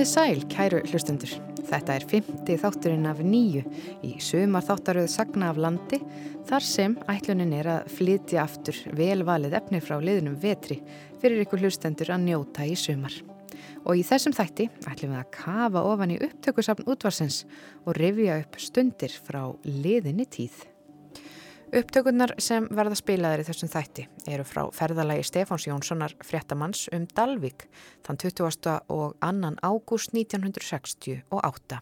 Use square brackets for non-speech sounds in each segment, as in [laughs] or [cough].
Komiði sæl, kæru hlustundur. Þetta er fymti þátturinn af nýju í sumar þáttaröð Sagna af landi þar sem ætlunin er að flytja aftur velvalið efni frá liðnum vetri fyrir ykkur hlustendur að njóta í sumar. Og í þessum þætti ætlum við að kafa ofan í upptökusafn útvarsins og rifja upp stundir frá liðinni tíð. Upptökurnar sem verða spilaðir í þessum þætti eru frá ferðalagi Stefáns Jónssonar fréttamanns um Dalvik þann 20. og 2. ágúst 1968.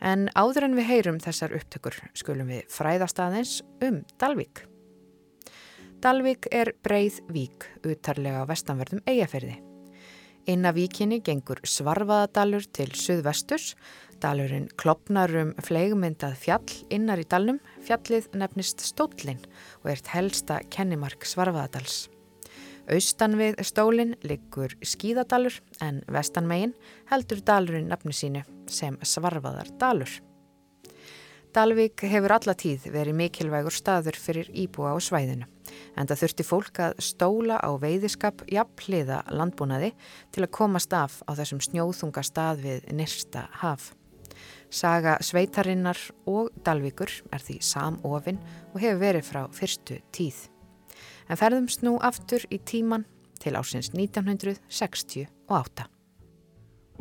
En áður en við heyrum þessar upptökur skulum við fræðast aðeins um Dalvik. Dalvik er breið vík utarlega á vestanverðum eigafyrði. Inna víkinni gengur Svarfaðadalur til suðvesturs Dalurinn klopnar um fleigmyndað fjall innar í dalnum, fjallið nefnist Stóllin og ert helsta kennimark Svarfaðadals. Austan við stólinn liggur Skíðadalur en vestan megin heldur dalurinn nafni sínu sem Svarfaðardalur. Dalvik hefur alla tíð verið mikilvægur staður fyrir íbúa á svæðinu en það þurfti fólk að stóla á veiðiskap jafnliða landbúnaði til að komast af á þessum snjóðunga stað við nyrsta haf. Saga Sveitarinnar og Dalvíkur er því samofinn og hefur verið frá fyrstu tíð. En ferðumst nú aftur í tíman til ásins 1968.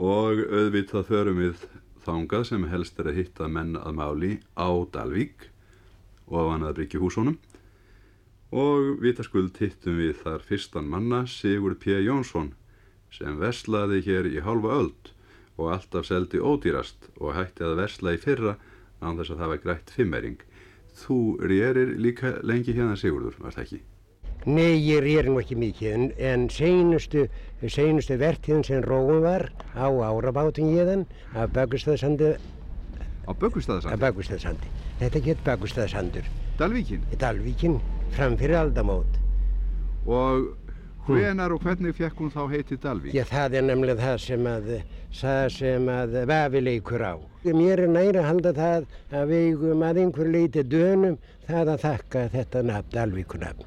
Og auðvitað förum við þangað sem helst er að hitta menn að máli á Dalvík og á hann að bryggja húsónum og vitaskuld hittum við þar fyrstan manna Sigur P. Jónsson sem veslaði hér í hálfa öld og alltaf seldi ódýrast og hætti að versla í fyrra án þess að það var grætt fimmering. Þú rérir líka lengi hérna Sigurður, var það ekki? Nei, ég réri nú ekki mikið en, en seinustu, seinustu vertíðin sem róum var á árabátum ég þann af Böggustæðsandi. Á Böggustæðsandi? Af Böggustæðsandi. Þetta gett Böggustæðsandur. Dalvíkin? Dalvíkin, framfyrir aldamót. Og Hvenar og hvernig fekk hún þá heiti Dalvík? Já, það er nefnilega það sem að, það sem að vafi leikur á. Mér er næri að halda það að við eigum að einhver leiti dönum það að þakka þetta nafn, Dalvíkunafn.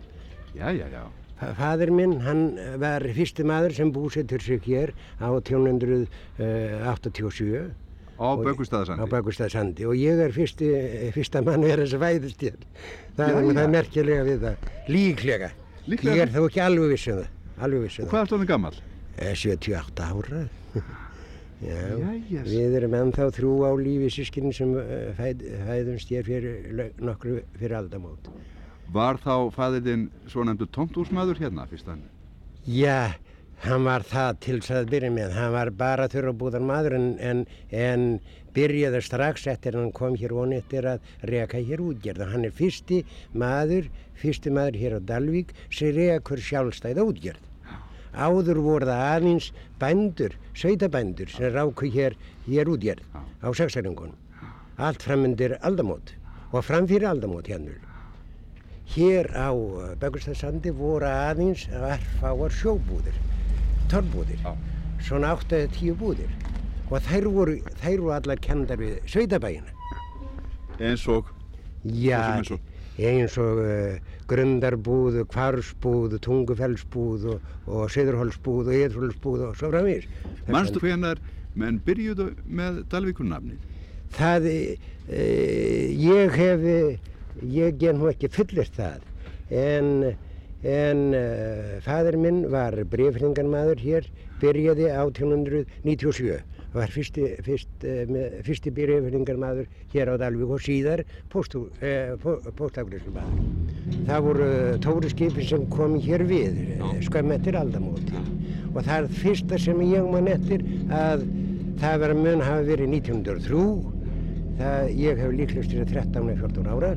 Já, já, já. Fadur minn, hann var fyrsti maður sem búsettur sig hér á 1887. Á Böggustæðarsandi? Á Böggustæðarsandi og ég er fyrsti, fyrsta mann verið sem væðist hér. Það, það er merkilega við það. Líklega. Líklega. Ég er þó ekki alveg vissum það. Alveg vissum það. Og hvað er stóðin gammal? 78 ára. [laughs] Já, já, við erum ennþá þrjú á lífi sískinn sem eh, fæð, fæðumst hér fyrir nokkru fyrir aldamót. Var þá fæðirinn svo nefndu tómtúrsmaður hérna fyrst hann? Já, hann var það til þess að byrja með. Hann var bara þurrabúðan maður en, en, en byrjaði strax eftir hann kom hér voni eftir að reka hér útgerð. Hann er fyrsti maður, fyrsti maður hér á Dalvík sem rekur sjálfstæða útgerð. Áður voru það aðeins bændur, sveitabændur sem ráku hér, hér útgerð á sexaringunum. Allt framöndir aldamót og framfyrir aldamót hérnur. Hér á Begurstaðsandi voru aðeins erfáar sjóbúðir, torrbúðir, svona 8-10 búðir og þær voru, þær voru allar kendar við sveitabæina. Eins og? Já, eins og, eins og uh, Grundarbúð, Kvarsbúð, Tungufellsbúð og, og Seðurholsbúð og Eðrholsbúð og svo framvís. Manstu hvenar menn byrjuðu með Dalvíkunnafni? Það, e, ég hef, ég gen nú ekki fullist það en, en e, fadur minn var breyfringarmadur hér, byrjaði 1897 var fyrsti, fyrst, eh, fyrsti byrjafyrningarmadur hér á Dalvík og síðar. Eh, það voru tóri skipin sem kom hér við, eh, skömm eftir aldamóti. Og það er fyrsta sem ég man eftir að það verið mun hafi verið 1903, það, ég hef líklegst til 13-14 ára.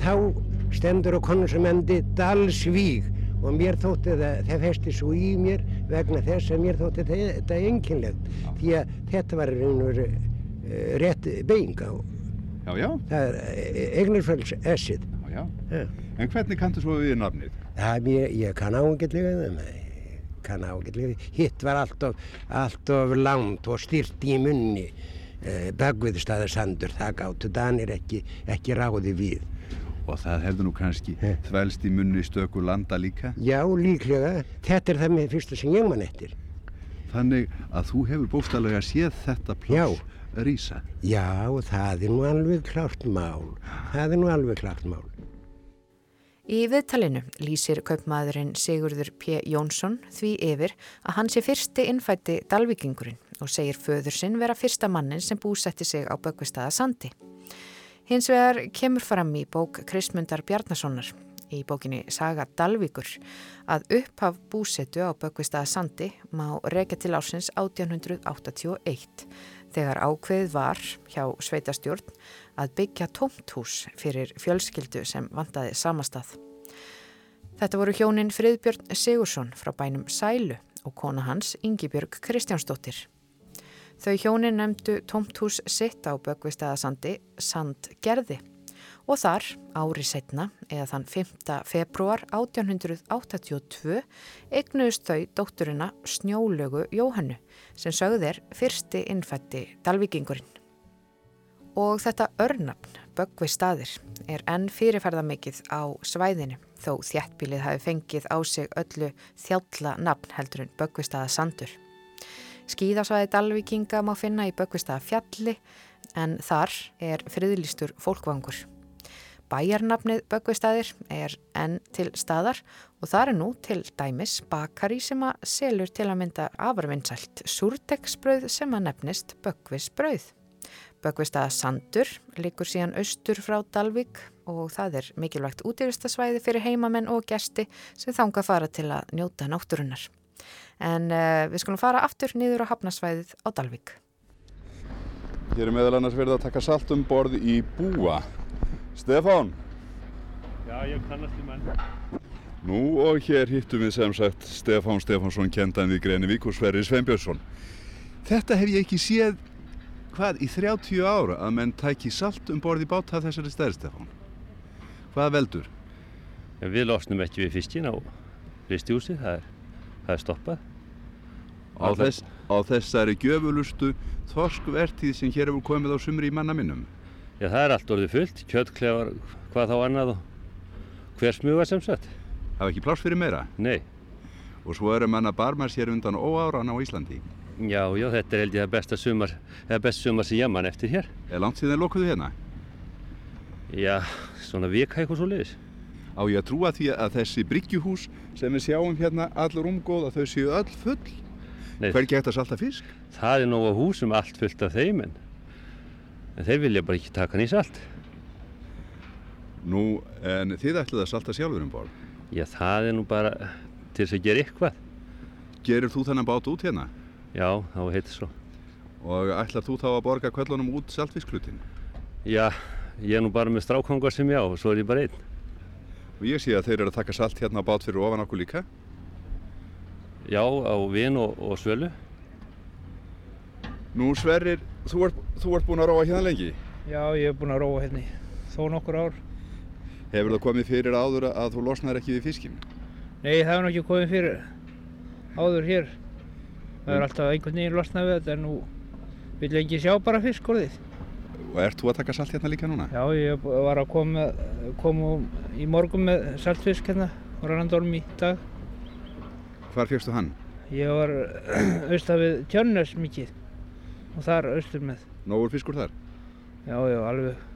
Þá stendur á konsumendi Dalsvík. Og mér þótti það, það festi svo í mér vegna þess að mér þótti þetta enginlegt því að þetta var einhver uh, rétt being á. Já, já. það er eh, eignarfæls essið já, En hvernig kanntu svo við nafnið? Það, ég, ég kann ágætlega það kann ágætlega hitt var allt of, allt of langt og styrt í munni uh, Böggviðstæðarsandur það gáttu Danir ekki, ekki ráði við og það hefði nú kannski þvælst í munni stöku landa líka? Já, líklega. Þetta er það með fyrsta sem ég mann eftir. Þannig að þú hefur bóstalega séð þetta pláss rýsa. Já, það er nú alveg klart mál. Það er nú alveg klart mál. Í viðtalinu lýsir kaupmaðurinn Sigurður P. Jónsson því yfir að hann sé fyrsti innfætti dalvíkingurinn og segir föður sinn vera fyrsta mannin sem búsetti sig á Böggvistaða Sandi. Hins vegar kemur fram í bók Krismundar Bjarnasonar í bókinni Saga Dalvíkur að upphaf búsetu á Böggvistaða Sandi má reyka til ásins 1881 þegar ákveðið var hjá sveitastjórn að byggja tómthús fyrir fjölskyldu sem vantaði samastað. Þetta voru hjónin Friðbjörn Sigursson frá bænum Sælu og kona hans Yngibjörg Kristjánsdóttir. Þau hjónin nefndu tómthús sitt á Böggvistaðasandi Sandgerði og þar ári setna eða þann 5. februar 1882 eignuðust þau dótturina Snjólögu Jóhannu sem sögðir fyrsti innfætti Dalvíkingurinn. Og þetta örnafn, Böggvi staðir, er enn fyrirferðamikið á svæðinu þó þjættbílið hafi fengið á sig öllu þjálla nafn heldur en Böggvi staða sandur. Skíðasvæði Dalvíkinga má finna í Böggvi staða fjalli en þar er friðlistur fólkvangur. Bæjarnafnið Böggvistæðir er enn til staðar og það er nú til dæmis bakari sem að selur til að mynda afarvinnsælt súrdegsbröð sem að nefnist Böggvisbröð. Böggvistæða Sandur likur síðan austur frá Dalvik og það er mikilvægt útífistasvæði fyrir heimamenn og gesti sem þánga fara til að njóta náttúrunnar. En uh, við skulum fara aftur niður á hafnasvæðið á Dalvik. Hér er meðal annars verið að taka salt um borð í búa Stefán? Já, ég kannast í menn. Nú og hér hittum við sem sagt Stefán Stefánsson kendan við Greinivík og Sverri Sveinbjörnsson. Þetta hef ég ekki séð, hvað, í 30 ára að menn tæki salt um borði bát af þessari stæði, Stefán. Hvað veldur? Ja, við losnum ekki við fiskin á fristjúsi, það, það er stoppað. Á, þess, á þessari gjöfulustu þorskvertíð sem hér hefur komið á sumri í manna minnum. Já, það er allt orðið fullt, kjöttklefar, hvað þá annað og hver smuga sem sagt. Það var ekki pláss fyrir meira? Nei. Og svo eru manna barmar sér undan óáran á Íslandi? Já, já, þetta er held ég það besta sumar, eða best sumar sem ég mann eftir hér. Er langt síðan lokuðu hérna? Já, svona vika eitthvað svo leiðis. Á ég að trúa því að þessi bryggjuhús sem við sjáum hérna allur umgóð að þau séu öll full? Nei. Hver geta salta fisk? Það er nóga húsum allt fullt af þeim en en þeir vilja bara ekki taka hann í salt. Nú, en þið ætlaði að salta sjálfur um borð? Já, það er nú bara til þess að gera eitthvað. Gerir þú þennan bát út hérna? Já, þá heitir svo. Og ætlað þú þá að borga kvöllunum út saltfisklutin? Já, ég er nú bara með strákongar sem já og svo er ég bara einn. Og ég sé að þeir eru að taka salt hérna á bát fyrir ofan okkur líka? Já, á vin og, og svölu. Nú Sverrir, þú ert, þú ert búinn að róa hérna lengi? Já, ég hef búinn að róa hérna þó nokkur ár. Hefur það komið fyrir áður að þú losnar ekki við fiskinn? Nei, það hefur náttúrulega komið fyrir áður hér. Það er alltaf einhvern veginn losnað við þetta en nú vil ég ekki sjá bara fisk orðið. Og ert þú að taka salt hérna líka núna? Já, ég var að koma, koma í morgun með saltfisk hérna á Rannandorm í dag. Hvar fyrstu hann? Ég var [clears throat] auðvitað við Tjörnnes mikið og þar austur með. Nógur fiskur þar? Já, já, alveg.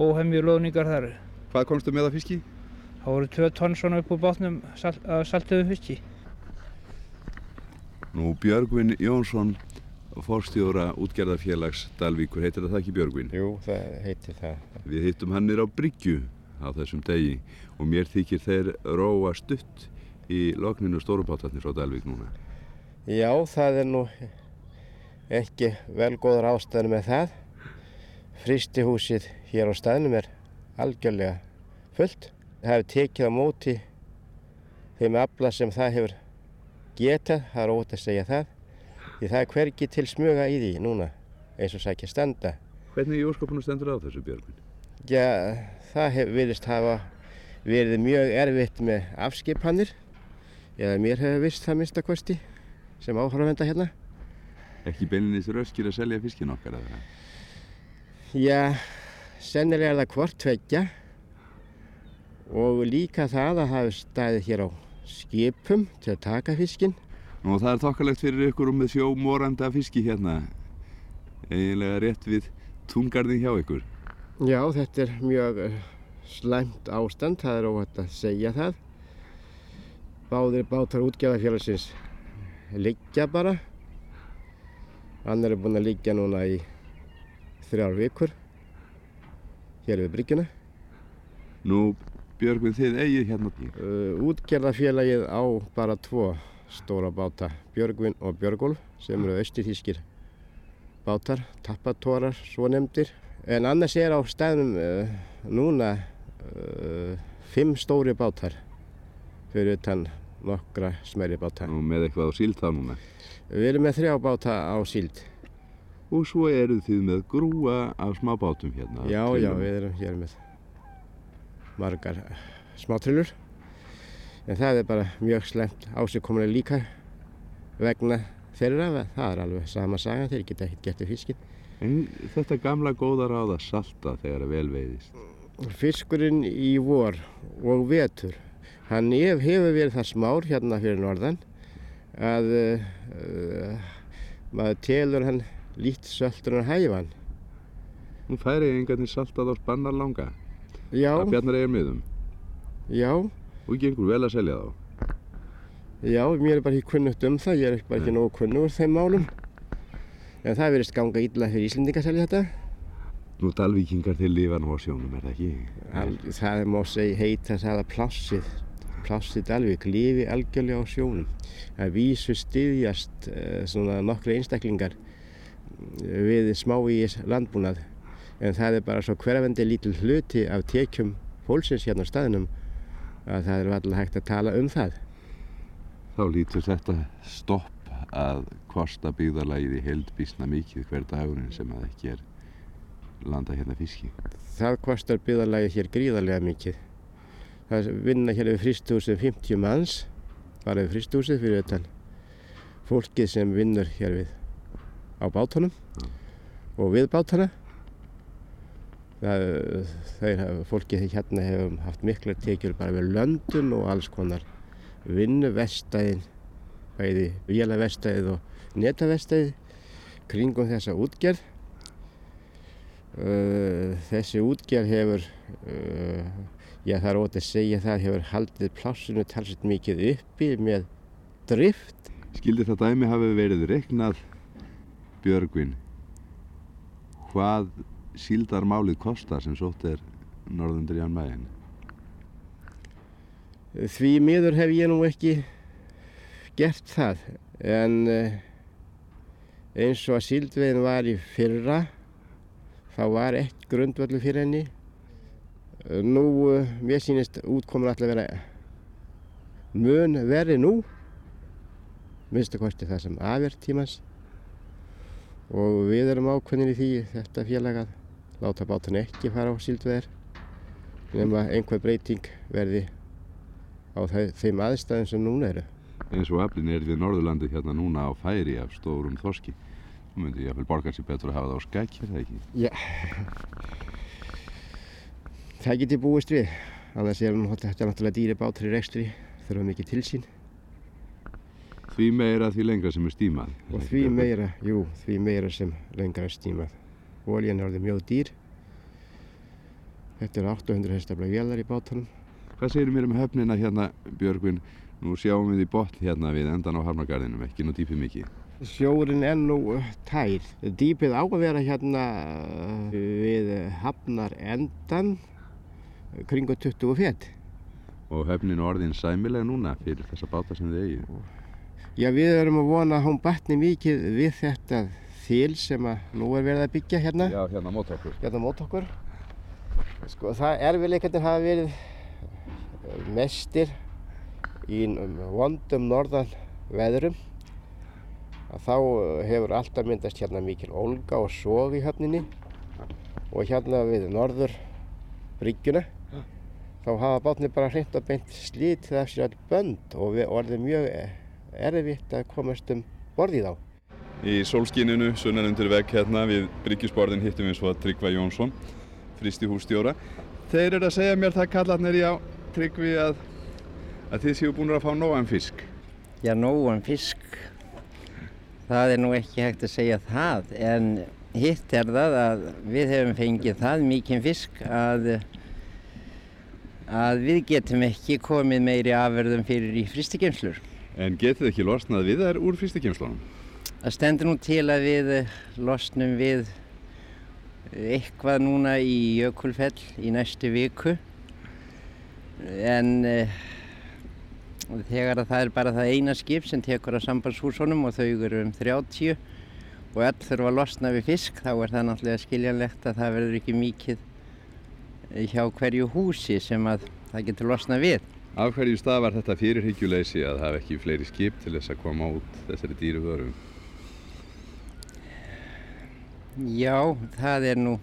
Óhemju loðningar þar. Hvað komstu með að fiski? Það voru tvö tonn svona upp úr bátnum sal saltöðu fiski. Nú Björgvin Jónsson, fórstjóra útgerðarfélags Dalvíkur, heitir það ekki Björgvin? Jú, það heitir það. Við hittum hannir á Bryggju á þessum degi og mér þykir þeir róa stutt í logninu stórubátarnir frá Dalvík núna. Já, það er nú ekki vel góður ástæðan með það. Fristihúsið hér á staðnum er algjörlega fullt. Það hefur tekið á móti þeim afla sem það hefur getað, það er ótt að segja það. Því það er hvergi til smuga í því núna, eins og sækja standa. Hvernig í óskopunum stendur á þessu Björgvin? Já, það hefur viðist hafa verið mjög erfitt með afskipanir. Eða mér hefur vist það minnstakosti sem áhörfenda hérna ekki beilinins röskir að selja fiskin okkar eða? Já, sennilega er það hvort tveggja og líka það að hafa staðið hér á skipum til að taka fiskin Nú það er þokkalegt fyrir ykkur um með sjómoranda fiski hérna, eiginlega rétt við tungarðin hjá ykkur. Já, þetta er mjög eh, slæmt ástand, það er óhætt að segja það. Báðir bátar útgjafafélagsins liggja bara. Annar er búinn að liggja núna í þrjár vikur hér við bryggjuna. Nú, Björgvin, þið eigið hérna. Uh, útgerðafélagið á bara tvo stóra báta, Björgvin og Björgólf, sem eru austurþískir bátar, tappatórar, svo nefndir. En annars er á stæðnum uh, núna uh, fimm stóri bátar fyrir utan nokkra smæri báta. Nú, með eitthvað á síld þá núna. Við erum með þrjá báta á síld. Og svo eruð þið með grúa af smábátum hérna. Já, trillum. já, við erum hér með margar smátrillur. En það er bara mjög slemt ásikomulega líka vegna þeirra. Það er alveg sama saga, þeir geta ekkert gert við fiskinn. En þetta gamla góða ráð að salta þegar að vel veiðist. Fiskurinn í vor og vetur, hann hef, hefur verið það smár hérna fyrir norðan að uh, maður telur hann lít söldur en hæfan. Nú færi engarnir saltað á spannar langa. Já, Að bjarnar eigin miðum. já, Og gengur vel að selja þá. já, mér er bara ekki kunnugt um það, ég er bara ekki nógu kunnugur þeim málum. En það verðist ganga illa fyrir Íslendinga að selja þetta. Nú dalvíkingar til lifan á sjónum, er það ekki? Al, það má segja heita það að plássið, plássið Dalvík lifi algjörlega á sjónum. Það vísu styðjast svona nokkru einstaklingar eh, við smávís landbúnað en það er bara svo hverfandi lítil hluti af tekjum fólksins hérna á staðinum að það er allir hægt að tala um það. Þá lítur þetta stopp að kosta byggðarlægið í held bísna mikið hver dagurinn sem að ekki er landa hérna fiski. Það kostar byggðarlagi hér gríðarlega mikið. Það vinna hér við fristúsið 50 manns, bara við fristúsið fyrir þetta fólkið sem vinnur hér við á bátunum og við bátana. Það, þeir, hafa- fólkið hérna hefur haft miklar tekjur bara við löndun og alls konar vinnuvestæðin, bæði vélavestæðið og netavestæðið kringum þessa útgerð. Uh, þessi útgerð hefur, já það er ótt að segja það, hefur haldið plássinu talsett mikið uppi með drift. Skildi það dæmi hafi verið reiknað Björgvin hvað síldarmálið kostar sem sótt er norðundur Jan Mægin? Því miður hef ég nú ekki gert það en uh, eins og að síldvegin var í fyrra þá var eitt grundvöldu fyrir henni. Uh, Nú, uh, mér sýnist útkomur alltaf vera mun verri nú, minnst að kosti það sem afir tímans og við erum ákveðin í því þetta félag að láta bátan ekki fara á síldvegar nema einhver breyting verði á þeim aðstæðum sem núna eru. Eins og aflinn er við Norðurlandi hérna núna á færi af stórum þorski. Þú myndi ég að borga sér betur að hafa það á skæk, er það ekki? Já, það get ég búist við. Annars er nú- þetta náttúrulega dýri bátur í rekstri, þurfa mikið til sín. Því meira því lengra sem er stímað. er Og það því meira, jú, því meira sem lengra er stímað. Oljan er orðið mjög dýr. Þetta eru 800 hestafla vélar í bátunum. Hvað segir mér um höfnina hérna, Björgvin? Nú sjáum við í botn hérna við endan á Harmargarðinum, ekki nú dýpið mikið. Sjórin er nú uh, tær. Dýpið á að vera hérna uh, við hafnar endan kringu 20 fett. Og höfnin orðin sæmilega núna fyrir þessa báta sem þið eigið. Já, við erum að vona að hún batni mikið við þetta þil sem að nú er verið að byggja hérna, Já, hérna mót okkur. hérna mót okkur. Sko, það erfiðleikarnir hafa verið eh, mestir í vondum norðan veðrum. Að þá eh, hefur alltaf myndast hérna mikil ólga og sog í höfninni og hérna við norður bryggjuna þá hafa bátnir bara hreint og beint slítið af sér all bönd og við orðið mjög eh, erfitt að komast um borðið á. Í sólskininu, sunnan undir vegg hérna við Bryggjusborðin hittum við svo Tryggva Jónsson, fristi hússtjóra. Þeir eru að segja mér það kallarnir já, Tryggvi, að, að þið séu búin að fá nógan fisk. Já, nógan fisk. Það er nú ekki hægt að segja það en hitt er það að við hefum fengið það mikinn fisk að, að við getum ekki komið meiri afverðum fyrir í fristikemslur. En getið þið ekki losnað við þær úr fyrstikemslunum? Það stendur nú til að við losnum við eitthvað núna í Jökulfell í næstu viku en uh, þegar það er bara það eina skip sem tekur á sambandshúsunum og þau eru um 30 og öll þurfa að losna við fisk þá er það náttúrulega skiljanlegt að það verður ekki mikið hjá hverju húsi sem að það getur losna við. Af hverju stað var þetta fyrirhyggjuleysi að hafa ekki fleiri skip til þess að koma út þessari dýru vörum? Já, það er nú...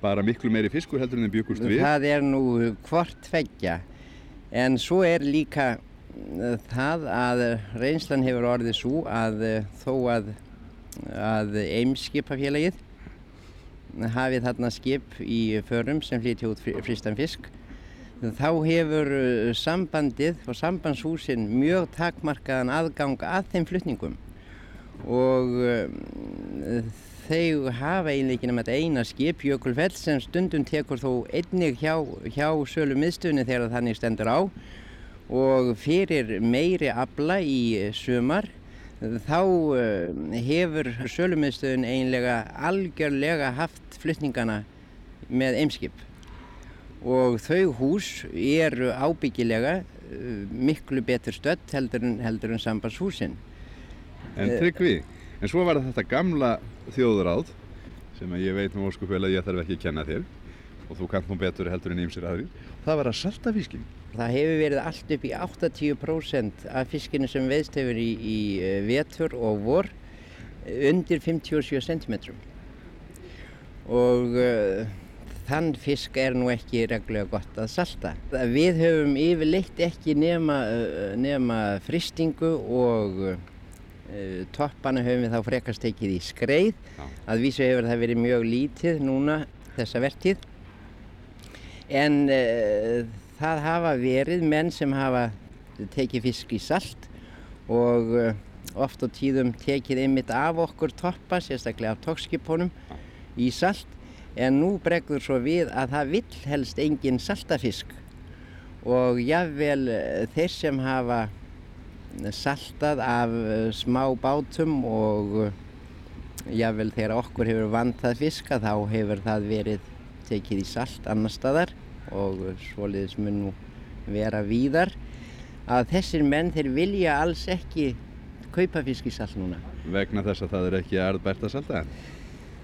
Bara miklu meiri fiskur heldur en þið byggust við? Það er nú hvort veggja. En svo er líka uh, það að reynslan hefur orðið svo að uh, þó að, að Eimskipafélagið hafi þarna skip í förum sem flytja út fristan fisk. Þá hefur uh, sambandið og sambandshúsin mjög takmarkaðan aðgang að þeim flutningum. Og þau hafa eiginlega ekki nema þetta eina skip, Jökulfell, sem stundum tekur þó einnig hjá, hjá sölu miðstöðunni þegar þannig stendur á. Og fyrir meiri abla í sumar þá eh, hefur sölumiðstöðun eiginlega algjörlega haft flytningana með eimskip. Og þau hús eru ábyggilega eh, miklu betur stödd heldur en, heldur en sambandshúsin. En tryggvi, en svo var þetta gamla þjóðuráð sem ég veit nú óskupvel að ég þarf ekki að kenna þér og þú kannt nú betur heldur en ýmsir aðri það var að salta fiskin Það hefur verið allt upp í 80% af fiskinu sem veðst hefur í, í eh, vetur og vor undir 57 cm og uh, þann fisk er nú ekki reglulega gott að salta. Við höfum yfirleitt ekki nema, nema fristingu og uh, Eh, toppana höfum við þá frekast tekið í skreið Já. að vísu hefur það verið mjög lítið núna þessa vertíð en uh, það hafa verið menn sem hafa tekið fisk í salt og uh, oft á tíðum tekið einmitt af okkur toppa, sérstaklega af tókskipunum í salt. En nú bregður svo við að það vill helst engin saltafisk. Og jável þeir sem hafa saltað af eh, smá bátum og eh, jável þegar okkur hefur vantað fiska þá hefur það verið tekið í salt annar staðar og svoliðis mun nú vera víðar að þessir menn þeir vilja alls ekki kaupa fisk í salt núna. Vegna þess að það er ekki aðbært að salta?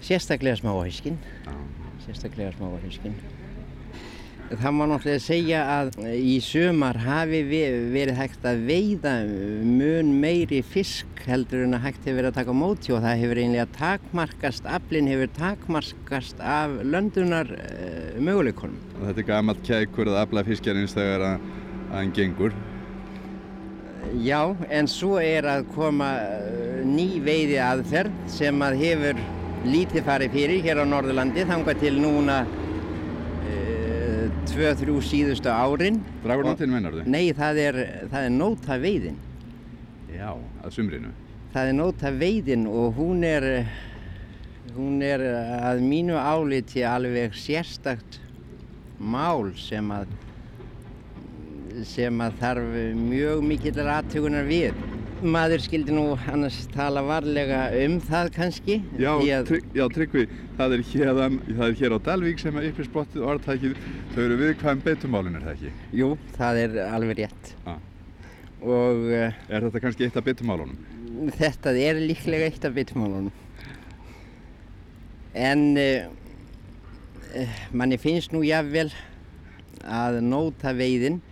Sérstaklega smáhauskinn. Sérstaklega smáhauskinn. Það má náttúrulega segja að í sömar hafi verið hægt að veiða mun meiri fisk heldur en að hægt hefur verið að taka móti og það hefur einlega takmarkast, aflinn hefur takmarkast af löndunar uh, möguleikonum. Þetta er gammalt kækur að afla fiskjarins þegar að hann gengur? Já, en svo er að koma uh, ný veiði aðferð sem að hefur lítið farið fyrir hér á Norðurlandi þangað til núna tvö, þrjú síðustu árin. Dragurnóttin mennar þau? Nei, það er, það er nóta veiðin. Já, að sumrinu? Það er nóta veiðin og hún er, hún er að mínu áliti alveg sérstakt mál sem að, sem að þarf mjög mikillar aðtökunar við maður skildi nú annars tala varlega um það kannski. Já, trygg, já Tryggvi, það er, hérðan, það er hér á Dalvík sem er uppinsblottið orðtækið. Þau eru viðkvæm beitumálun, er það ekki? Jú, það er alveg rétt. Ah. Og, uh, er þetta kannski eitt af beitumálunum? Þetta er líklega eitt af beitumálunum. En uh, manni finnst nú jáfnvel að nóta veiðin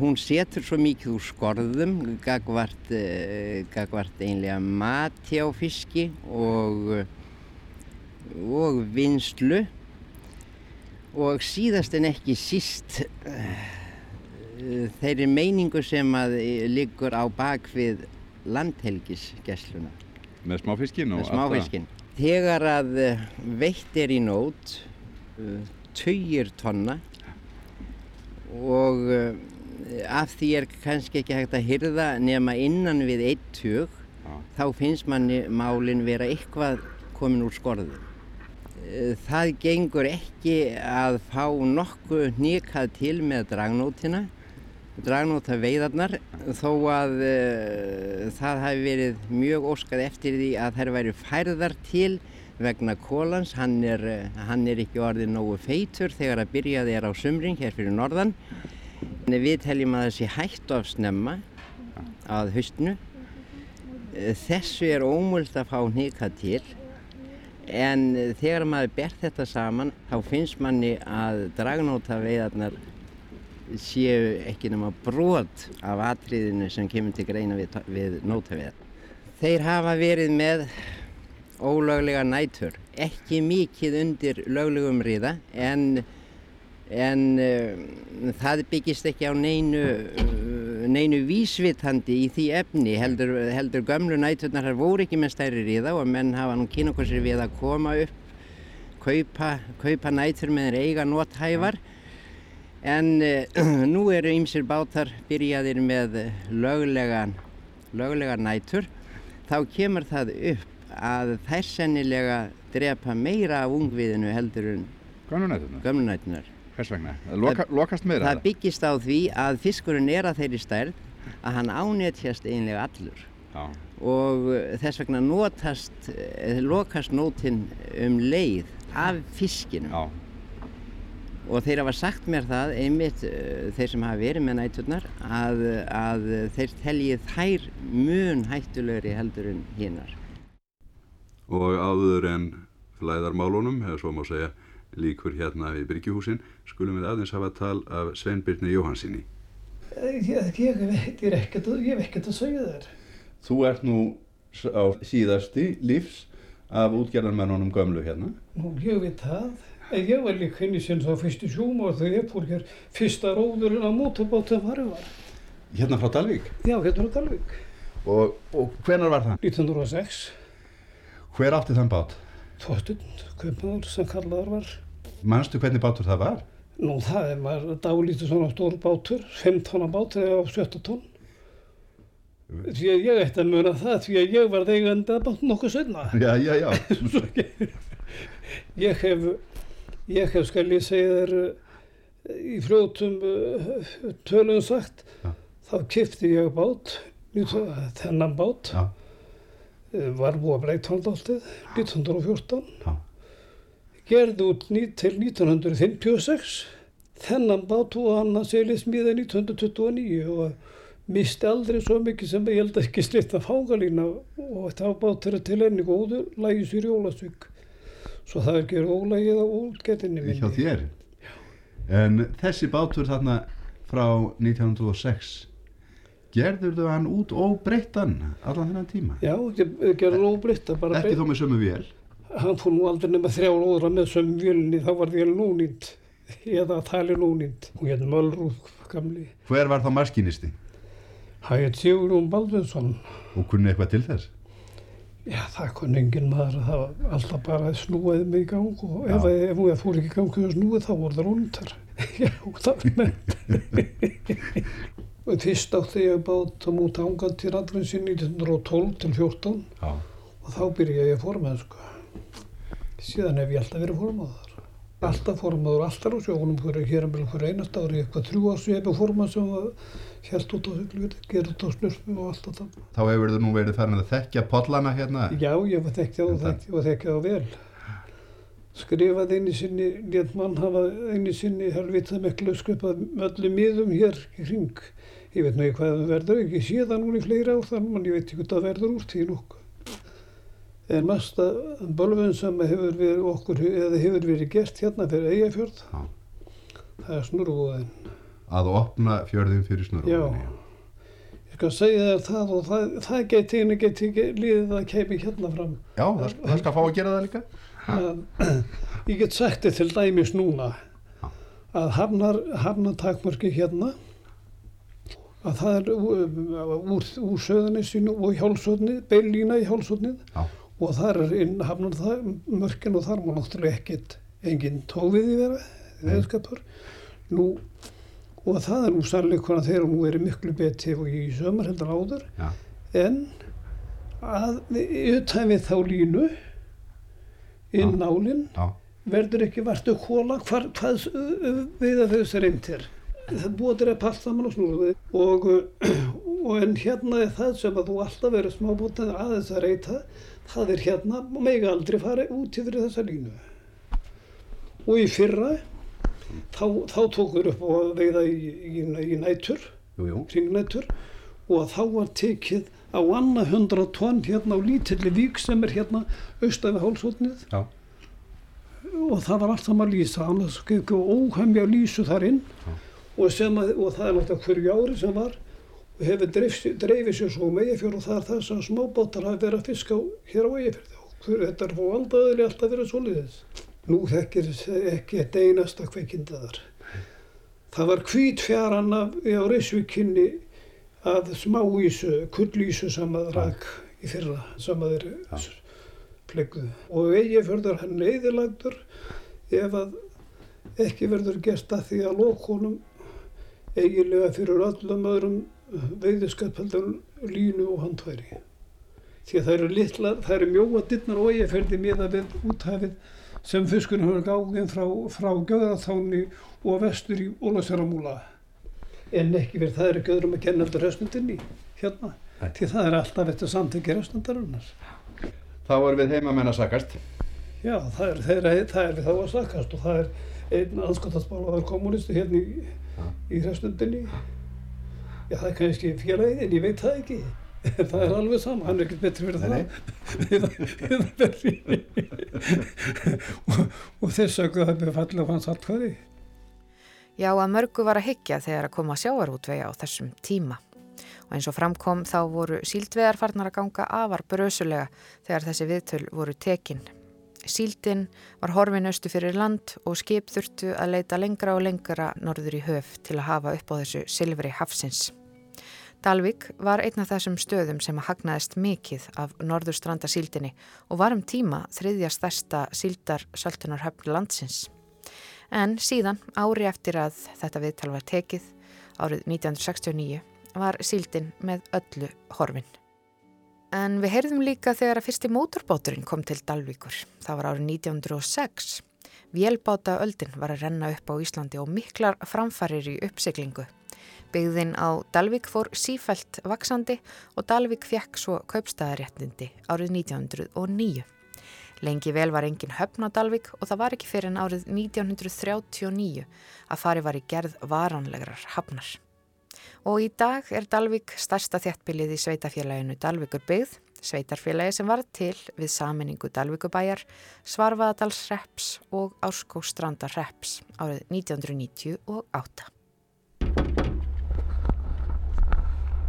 hún setur svo mikið úr skorðum gagvart, uh, gagvart einlega mati á fiski og, og vinslu og síðast en ekki síst uh, þeirri meiningu sem að liggur á bakvið landhelgisgessluna. Með smáfiskin og alltaf? Með smáfiskin. Þegar að veitt er í nót, töyir tonna og af því er kannski ekki hægt að hyrða nema innan við eitt tjög þá finnst manni málinn vera eitthvað komin úr skorðum. Eh, Það gengur ekki að fá nokkuð nýkað til með dragnótina, dragnóta veiðarnar, þó að uh, það hafi verið mjög óskað eftir því að þær væri færðar til vegna kólans. Hann er, uh, hann er ekki orðið nógu feitur þegar að byrjaði er á sumring hér fyrir norðan. Við teljum að það sé hægt of snemma að haustinu. Eh, Þessu er ómöld að fá nýkað til en þegar maður ber þetta saman þá finnst manni að dragnóta veiðarnar séu ekki nema brot af atriðinu sem kemur til greina við, við nótaveiðar. Þeir hafa verið með ólöglega nætur, ekki mikið undir löglegum riða en, en uh, það byggist ekki á neinu, uh, neinu vísvitandi í því efni heldur, heldur gömlu næturnar þar voru ekki með stærri riða og menn hafa nú sér við að koma upp kaupa, kaupa nætur með eiga nóthæfar en uh, [clears throat] nú eru ýmsir bátar byrjaðir með löglegan, löglegan nætur þá kemur það upp að þær sennilega drepa meira af ungviðinu heldur en Gömlunætunar? gömlunætunar. Hvers vegna? Loka, lokast meira? Það byggist á því að fiskurinn er að þeirri stærð að hann ánetjast einlega allur Já. og uh, þess vegna notast, eh, lokast nótin um leið af fiskinum Já. og þeir hafa sagt mér það einmitt uh, þeir sem hafa verið með næturnar að, að þeir teljið þær mun hættulegri heldur en hinnar. og áður en flæðarmálunum, eða svo má segja líkur hérna við Bryggjuhúsin, skulum við aðeins hafa tal af Sveinbyrni Jóhansinni. Ég, ég, veit, ég, er ekkert, að- ég hef ekkert að segja þér. Þú ert nú á síðasti lífs af útgerðarmennunum gömlu hérna. Nú, ég veit það. En ég var líka henni sem þá fyrstu sjúma og þegar ég fór hér fyrsta róðurinn á mótorbátum farið var. Hérna frá Dalvík. Já, hérna á Dalvík. Og, og hvenar var það? 1906. Hver átti þann bát? Þorstund, kaupmaður sem kallaður var. Manstu hvernig bátur það var? Nú, það var dálítið svona stór bátur, 5 tonna bátur eða á 17 tonn. Því að ég ætti að muna það, því að ég var eigandi að bát nokkuð senna. Já, já, já. [laughs] Ég hef, ég hef skal ég segja þér eh, í fljótum uh, tölum sagt, Já. þá kipti ég bát, þennan bát, Já. Eh, var búið að breyta hann dáltið, 1914, Já. gerði út til 1956, þennan bát og hann að selja smíða 1929 og misti aldrei svo mikið sem ég held að ekki slitt að fágalína og þetta bát er til enni góður, lægi sér í Ólasvík. Svo það er gerð ólægið á útgerðinni minni. Hjá þér. En þessi bátur þarna frá 1906, gerður þau hann út óbreyttan allan þennan tíma? Já, ég gerði óbreytta bara Ekki þó með sömu vél? Hann fór nú aldrei nema þrjá lóðra með sömu vélni, þá var vél núnýnd, eða tali núnýnd. Hún hérna Mölrúð gamli. Hver var þá maskinisti? Það er Sigurún Baldvinsson. Og kunni eitthvað til þess? Já, það kunni engin maður, það var alltaf bara snúið mig í gang og ef, ef hún fór ekki í gang og snúið þá voru það rúndar. [laughs] Já, það var með. [laughs] fyrst átti ég bát á múti ángan til randurinn sín 1912 til 14 Já. og þá byrjaði ég að formaður síðan hef ég alltaf verið formaður. Alltaf formaður, alltaf á fyrir hér um fyrir einast ári, eitthvað þrjú árs ég hef formaður sem var helt út á siglu gerði út á snurfu og allt þetta. Þá hefur þau nú verið farin að þekkja pollana hérna? já, ég var þekkja og þekkja og þekkja það vel. Skrifaði einu sinni létt mann hafa einu sinni helvitað miklu skrifað öllum miðum hér í hring ég veit ekki hvað það verður ekki það núna í fleiri ár þannig að ég veit ekki hvað það verður úr því nokkuð en mesta bölvun sem hefur verið okkur eða hefur verið gert hérna fyrir Eyjafjörð Já. það er snurrúðin Að opna fjörðin fyrir já snurrúðinni? ég skal segja þér það og það, það geti einu geti liðið að kemi hérna fram Já, það, það skal fá að gera það líka? að, [clears throat] ég get sagt þetta til dæmis núna að hafnar, hafnatakmörki hérna að það er úr, úr, úr söðanessinu og hjálpsotni, beilína í hjálpsotnið Já. og þar er inn hafnar það mörkin og þar má náttúrulega ekkert engin tófiði vera, veðskapur. Nú, og það er nú sannleikona þegar nú er miklu betið og í sömur heldur áður Já. en að utan við þá línu inn nálinn verður ekki vartu hóla hvað uh, við að þau reynd er það búið að passa saman og snúðu [clears throat] og, og en hérna er það sem að þú alltaf verður smábótið aðeins að reyta það er hérna og megi aldrei fara út yfir þessa línu og í fyrra þá, þá tókur upp og veiða í, í, í nætur kringnætur og þá var tekið á annað hundra tonn hérna á lítilli vík sem er hérna austan við hálsótnið Já. og það var allt saman lýsa annars ekki óhemja lýsu þar inn Já. Og, að, og það er náttúrulega hverju ári sem var og hefur dreifið sér svo um Eyjafjörð og það er það sem smábátar hafa verið að fiska hér á Eyjafjörði og hver, þetta er fóð aldaðilega alltaf verið svoleiðis. Nú þekkir ekki eitt einasta kveikindaðar það var hvít fjaran af, á Reysvíkinni að smáísu, kullísu sem að rak í fyrra sem að þeir flegguðu og Eyjafjörður hann eðilagdur ef að ekki verður gert að því að lokunum eiginlega fyrir öllum öðrum veiðskapheldur línu og handværi því að það eru litlar, það eru mjóa dittnar og Eyjafjörði miða við úthafið sem fiskunum hefur gáðið frá, frá Gjöðarþáni og vestur í Ólafsjárarmúla en ekki verið það er ekki öðrum að kenna eftir höstundinni hérna Nei. því það er alltaf eftir samtöki höstundarinnar Þá erum við heimamenn að sakast. Já, það er, þeirra, það er við þá að sakast og það er einn anskotarsmálaður kommunisti hérna í, í hrestundinni. Já, það er kannski félagið en ég veit það ekki. [laughs] Það er alveg sama, hann er ekkert betri fyrir það. [laughs] og, þess að það er fallið á hans allkvæði. Já, að mörgu var að hyggja þegar að koma sjávarútvega á þessum tíma. Og eins og framkom þá voru síldveðar farnar að ganga afar brösulega þegar þessi viðtöl voru tekin. Síldin var horfin austu fyrir land og skip þurftu að leita lengra og lengra norður í höf til að hafa upp á þessu silfri hafsins. Dalvik var einn af þessum stöðum sem að hagnaðist mikið af norðurstranda síldinni og var um tíma þriðja stærsta síldar söltunarhöfn landsins. En síðan, ári eftir að þetta viðtal var tekið, árið 1969, var síldin með öllu horfin. En við heyrðum líka þegar að fyrsti mótorbáturinn kom til Dalvíkur. Það var árið 1906. Vélbáta öldin var að renna upp á Íslandi og miklar framfarir í uppsiglingu. Byggðin á Dalvík fór sífælt vaksandi og Dalvík fekk svo kaupstæðaréttindi árið 1909. Lengi vel var engin höfn á Dalvík og það var ekki fyrir en árið 1939 að fari var í gerð varanlegrar hafnar. Og í dag er Dalvík stærsta þjættbilið í sveitafélaginu Dalvíkur byggð, sveitarfélagi sem var til við saminningu Dalvíkubæjar, Svarfaðadalsreps og Árskóstrandarreps árið 1998.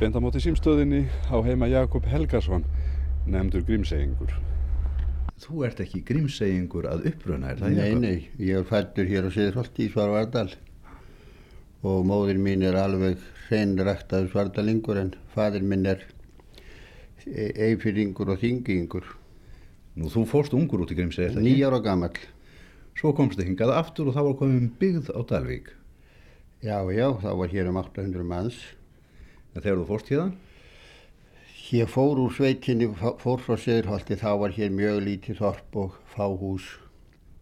Beintamóti símstöðinni á heima Jakob Helgason, nefndur grímseyingur. Þú ert ekki grímseyingur að uppruna, er það Nei, Jakob? nei, ég er fættur hér á Sýðholti í Svarvardal og móðir mín er alveg hreinræktaður svardalingur en fadir minn er eifyringur og þingingur, Nú, þú fórst ungur út í grímsey, er það ekki? nýjára gamall. Svo komstu hingað aftur og þá var komin byggð á Dalvík. Já, já, þá var hér um 800 manns. En þegar þú fórst hérðan? Ég fór úr sveitinni, fó- fór frá Sýðholti, þá var hér mjög lítið þorp og fáhús.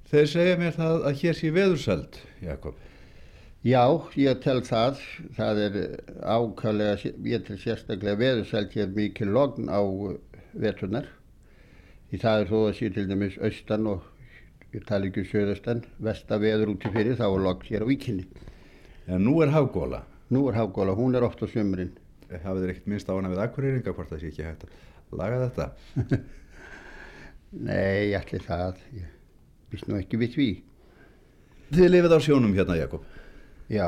Þeir segja mér það að hér sé veðursæld, Jakob. Já, ég tel það, það er ákvæmlega, ég tel sérstaklega veðursælt hér mikið logn á uh, veturnar. Í það er þó að sé til dæmis austan og ég tala ekki um söðastan, vestaveður úti fyrir, þá er logn hér á víkinni. En nú er hafgóla. Nú er hafgóla, hún er oft á sömurinn. Hafið þér ekkert minnst á hana við akkurýringa hvort það sé ekki hægt að laga þetta? [laughs] Nei, allir það, ég vist nú ekki við því. Þið lifið á sjónum hérna, Jakob. Já,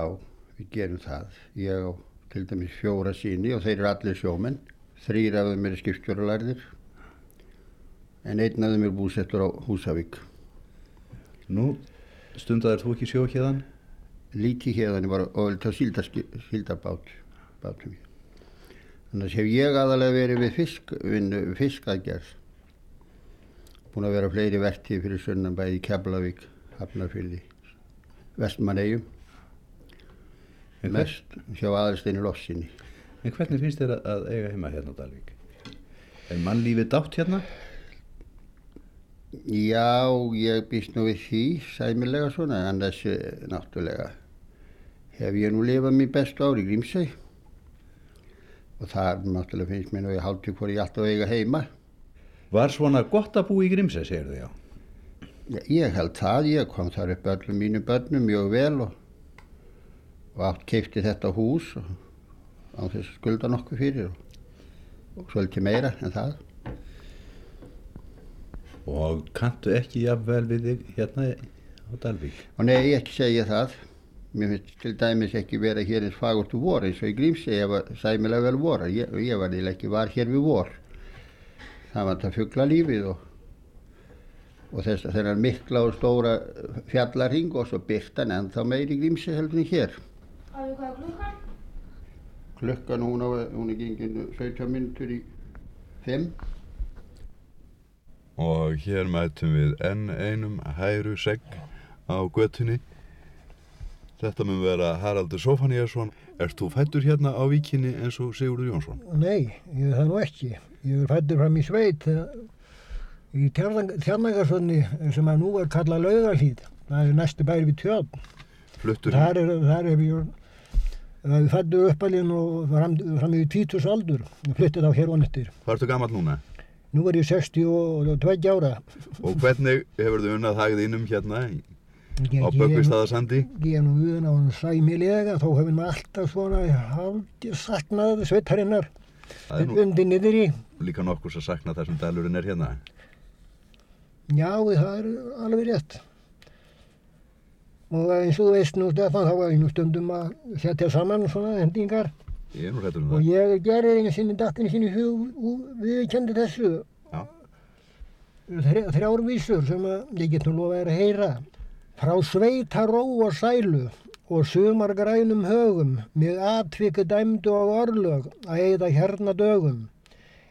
við gerum það. Ég á til dæmis fjóra síni og þeir eru allir sjómenn. Þrýr af þeim eru skipstjóralærðir en einn af þeim er búsettur á Húsavík. Nú, stundaðir þú ekki sjó hérðan? Lítið hérðan var oföld á ég. Þannig hef ég aðalega verið við fisk, fiskaðgerð. Búin að vera fleiri vertíð fyrir sunnan bæði í Keflavík, Hafnarfyrði, Vestmannegjum. Mest hjá aðalsteinu Lossinni. En hvernig finnst þér að eiga heima hérna á Dalvík? Er mannlífið dátt hérna? Já, ég býst nú við því sæmilega svona, en þessi náttúrulega hef ég nú lifað mér bestu ári í Grímsæ og það náttúrulega finnst mér nú ég hálftíð hvort ég alltaf eiga heima. Var svona gott að búa í Grímsæ, segir já? Já, ég held það, ég kom þar upp öllum mínu börnum mjög vel og, og átt keipti þetta hús og á þess skulda nokkuð fyrir og, og svolítið meira en það. Og kanntu ekki jafnvel við þig hérna á Dalvík? Og nei, ég ekki segja það. Mér finnst til dæmis ekki vera hér eins fagurt úr vor eins og í Grímsei ég var sæmilega vel vor. Ég, ég var eða ekki var hér við vor. Það var þetta fuggla lífið og, og þess að þennan mikla og stóra fjallarhing og svo byrtan en þá meiri Grímsei heldur en hér. Hvað er klukkan? Klukkan hún, á, hún er gengin 17 minntur í 5. Og hér mætum við enn einum hæru segg á göttunni. Þetta mun vera Haraldur Sofaníasson. Erst þú fættur hérna á víkinni eins og Sigurður Jónsson? Nei, ég er það nú ekki. Ég er fættur fram í sveit í Tjarnagarsvöldni sem að nú er kallað Laugalhýð. Það er næstu bæri við tjörn. Fluttur? Þar er, þar ég fættur uppalinn og fram, fram í tvítus aldur. Ég flyttið á hér vonettir. Hvað ertu gammal núna? Nú er ég 62 ára. Og hvernig hefur þið unnað hagið innum hérna á Böggvistaðarsandi? Ég er nú uðan á hann sæmilega, þó hefur maður alltaf svona haldið saknað sveitarinnar undir niður í. Líka nokkus að sakna þessum dælurinn er hérna? Já, það er alveg rétt. Og eins og þú veist nú Stefán, þá var ég nú stundum að setja saman svona hendingar. Ég um. Og ég gerði einu sinni dattinu sinni hug við kendi þessu. Já. Þrjárvísur sem ég get nú lofa að heyra. Frá sveitaró og sælu og sumar grænum högum með atvikið dæmdu á orlög að eigða hérna dögum.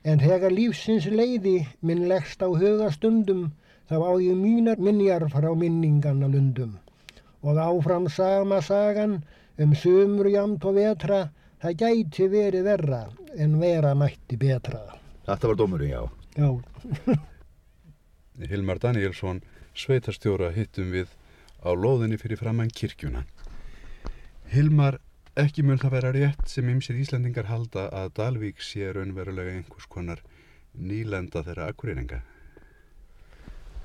En þegar lífsins leiði minn leggst á hugastundum þá á ég mínar minjar frá minninganna lundum. Og áfram sama sagan um sumur jamt og vetra það gæti verið verra en vera mætti betra. Þetta var dómurinn, já. Já. [laughs] Hilmar Danielsson, sveitarstjóra hittum við á loðinni fyrir framann kirkjuna. Hilmar, ekki mun það vera rétt sem ymsir Íslandingar halda að Dalvík sé raunverulega einhvers konar nýlenda þeirra akkurýringa?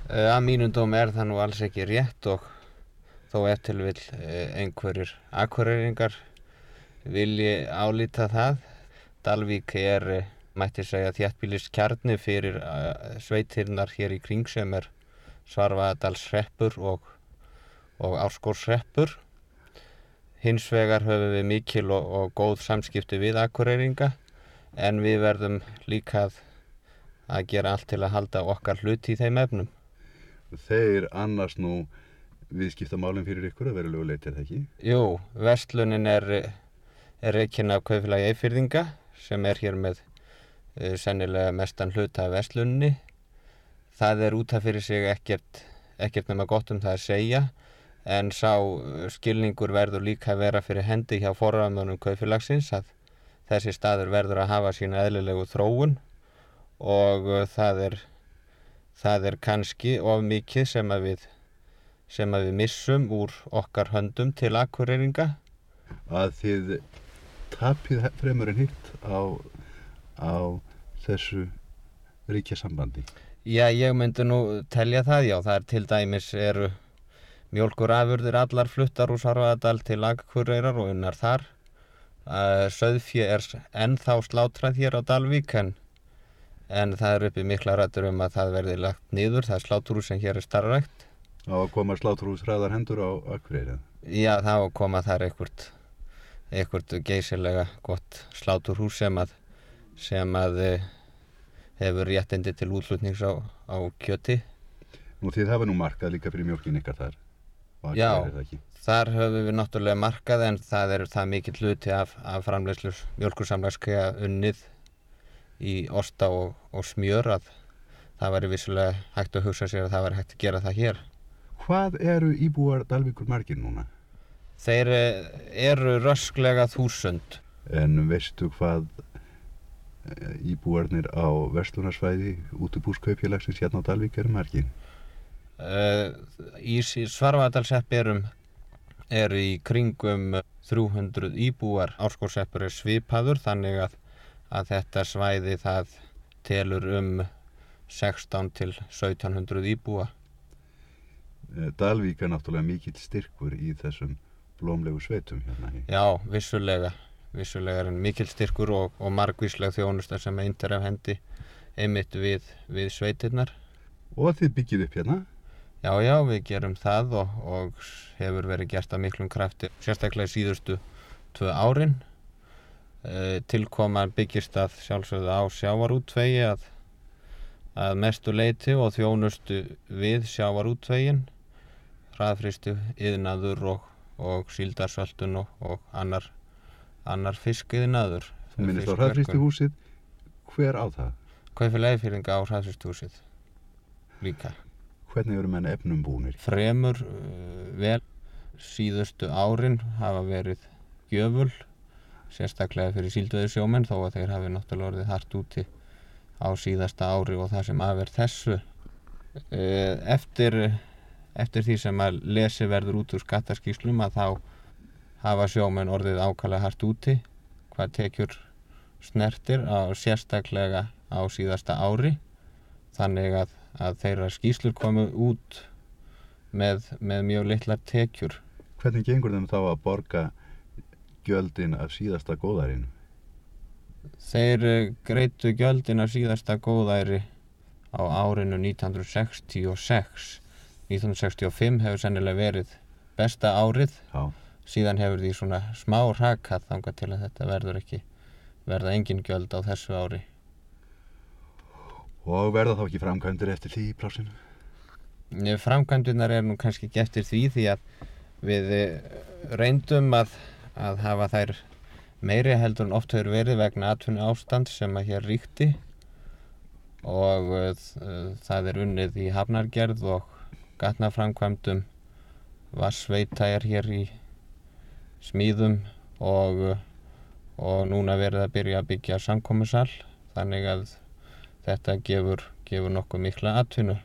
Að mínum dóm er það nú alls ekki rétt og þó eftir vil einhverjir akkurýringar vilji álita það. Dalvík er, mætti segja, þjættbílis kjarni fyrir sveitirnar hér í kring sem er Svarfaðadalsreppur og, og Árskórsreppur. Hins vegar höfum við mikil og, og góð samskipti við akkureyringa en við verðum líka að, að gera allt til að halda okkar hluti í þeim efnum. Þeir annars nú viðskiptamálinn fyrir ykkur að verulegu leit er það ekki? Jú, vestlunin er, er reikinn af kaufélagi eifyrðinga sem er hér með uh, sennilega mestan hluta af vestlunni. Það er út af fyrir sig ekkert, ekkert nema gott um það að segja en sá skilningur verður líka að vera fyrir hendi hjá forraðmönum kaufélagsins að þessi staður verður að hafa sína eðlilegu þróun og uh, það er, það er kannski of mikið sem að við sem að við missum úr okkar höndum til akkureyringa. Að þið tapið fremur en hitt á, á þessu ríkja sambandi? Já, ég myndi nú telja það, já. Það er til dæmis eru mjölkurafurðir allar fluttar úr Sarvaðadal til akkureyrar og unnar þar. Söðfjö er ennþá slátrað hér á Dalvík en, en það er uppi mikla rættur um að það verði lagt niður. Það er slátrús sem hér er starfrækt. Á að koma slátrús hraðar hendur á Akureyri? Já, það á að koma þar einhvert, einhvert geysilega gott sláturhús sem að, sem að hefur réttindi til útlutnings á, á kjöti. Nú þið hafa nú markað líka fyrir mjölkin ykkar þar? Já, þar höfum við náttúrulega markað en það er það mikill hluti af, af framlegslu mjölkursamlægskega unnið í osta og, og smjör að það væri vissulega hægt að hugsa sér að það væri hægt að gera það hér. Hvað eru íbúar Dalvíkur margir núna? Þeir eh, eru rösklega þúsund. En veistu hvað eh, íbúarnir á Vestlunarsvæði útubúskaupfélagsins hérna á Dalvík eru margin? Uh, í Svarvadalseppirum eru í kringum 300 íbúar. Árskórseppur er svipaður þannig að, að þetta svæði það telur um 16 til 1700 íbúa. Eh, Dalvík er náttúrulega mikill styrkur í þessum blómlegu sveitum hérna. Já, vissulega. Vissulega er hann mikill styrkur og, og margvísleg þjónustar sem eindir af hendi einmitt við, við sveitirnar. Og þið byggið upp hérna? Já, já, við gerum það og, og hefur verið gert að miklum krafti, sérstaklega síðustu tvö árin. E, tilkoma byggist að sjálfsögðu á sjávarútvegi að, að mestu leiti og þjónustu við sjávarútvegin, hraðfristu, yðnaður og, og síldarsöldun og, og annar, annar fiskiðnaður. Þú minnist á hraðfristu húsið, hver á það? Kaufélagi fyrir á hraðfristu húsið líka. Hvernig eru menn efnum búinir? Fremur uh, vel síðustu árin hafa verið gjöful sérstaklega fyrir síldöðu sjómenn þó að þeir hafi náttúrulega orðið hart úti á síðasta ári og það sem aðverð þessu uh, eftir, eftir því sem að lesi verður út úr skattaskíslum að þá hafa sjómenn orðið ákala hart úti hvað tekjur snertir á sérstaklega á síðasta ári þannig að að þeirra skýslur komu út með, með mjög litlar tekjur. Hvernig gengur þeim þá að borga gjöldin af síðasta góðærinu? Þeir eh, greitu gjöldin af síðasta góðæri á árinu 1966. 1965 hefur sennilega verið besta árið. Já. Síðan hefur því svona smá rakað þanga til að þetta verður ekki verða engin gjöld á þessu ári. Og verða þá ekki framkvæmdur eftir því í plásinu? Framkvæmdunar er nú kannski ekki eftir því því að við eh, reyndum að, að hafa þær meiri heldur en oft hefur verið vegna atvinni ástand sem að hér ríkti og uh, það er unnið í hafnargerð og gatnaframkvæmdum vassveita er hér í smíðum og, og núna verið að byrja að byggja samkómusal þannig að þetta gefur, gefur nokkuð mikla atvinnu.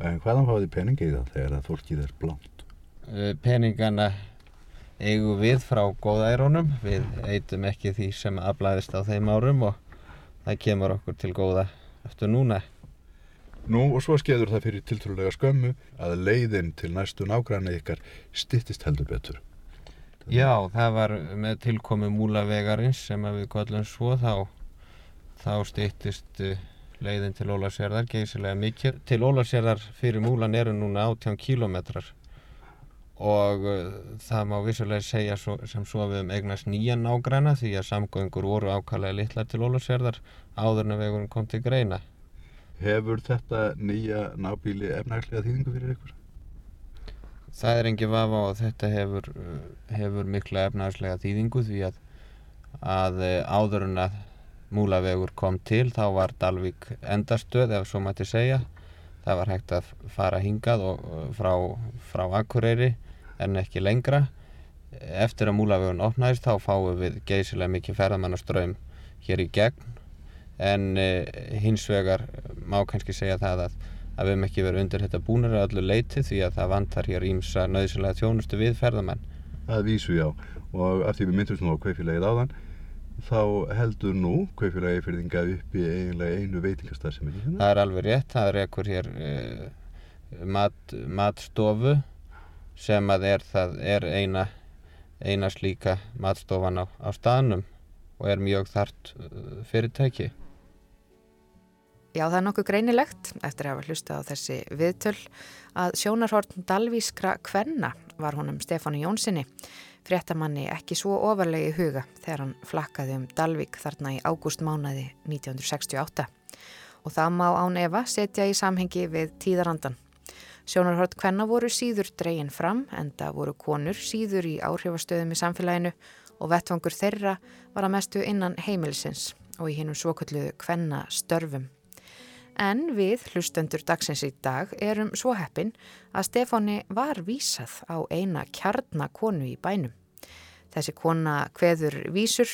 En hvaðan fáið þið peningi í það þegar það fólkið er blánt? Eh, peningana eigum við frá góðæronum, við eitum ekki því sem aflæðist á þeim árum og það kemur okkur til góða eftir núna. Nú og svo skeður það fyrir tiltrúlega skömmu að leiðin til næstu nágræna ykkar stittist heldur betur. Já, það var með tilkomi múlavegarins sem við kollum svo þá þá stýttist eh, leiðin til Ólarsjörðar geysilega mikið. Til Ólarsjörðar fyrir múlan eru núna 18 kílometrar og uh, það má vissulega segja svo, sem svo við um eignast nýjan ágræna því að samgöngur voru ákallega litlar til Ólarsjörðar áður en vegurinn kom til greina. Hefur þetta nýja nábíli efnagslega þýðingu fyrir ykkur? Það er engið vafa og þetta hefur, eh, hefur mikla efnagslega þýðingu því að, að áður en að Múlavegur kom til þá var Dalvik endastöð ef svo mætti segja. Það var hægt að fara hingað og, frá, frá Akureyri en ekki lengra. Eftir að Múlavegun opnaðist þá fáum við geysilega mikið ferðamannaströym hér í gegn en eh, hins vegar má kannski segja það að, að við hefum ekki verið undir þetta búinir að öllu leiti því að það vantar hér ímsa nöðsynlega þjónustu við ferðamann. Það vísu já og af því við myndumst nú á kveifilegið áðan þá heldur nú Kaupfélagi Eifirðinga upp í eiginlega einu veitingastarðsemi Það er alveg rétt, það er ekkur hér uh, mat, matstofu sem að er, er eina, eina slíka matstofan á, á staðnum og er mjög þart uh, fyrirtæki Já, það er nokkuð greinilegt eftir að hafa hlusta á þessi viðtöl að sjónarhortn Dalvískra Kvenna var honum Stefáni Jónssoni fréttamanni ekki svo ofarlegi huga þegar hann flakkaði um Dalvik þarna í ágústmánaði 1968 og það má án Eva setja í samhengi við tíðarandan. Sjónarhort hvenna voru síður dregin fram en það voru konur síður í áhrifastöðum í samfélaginu og vettvangur þeirra var að mestu innan heimilisins og í hinnum svokölluðu hvenna störfum. En við, hlustendur dagsins í dag, erum svo heppin að Stefáni var vísað á eina kjarnakonu í bænum. Þessi kona kveður vísur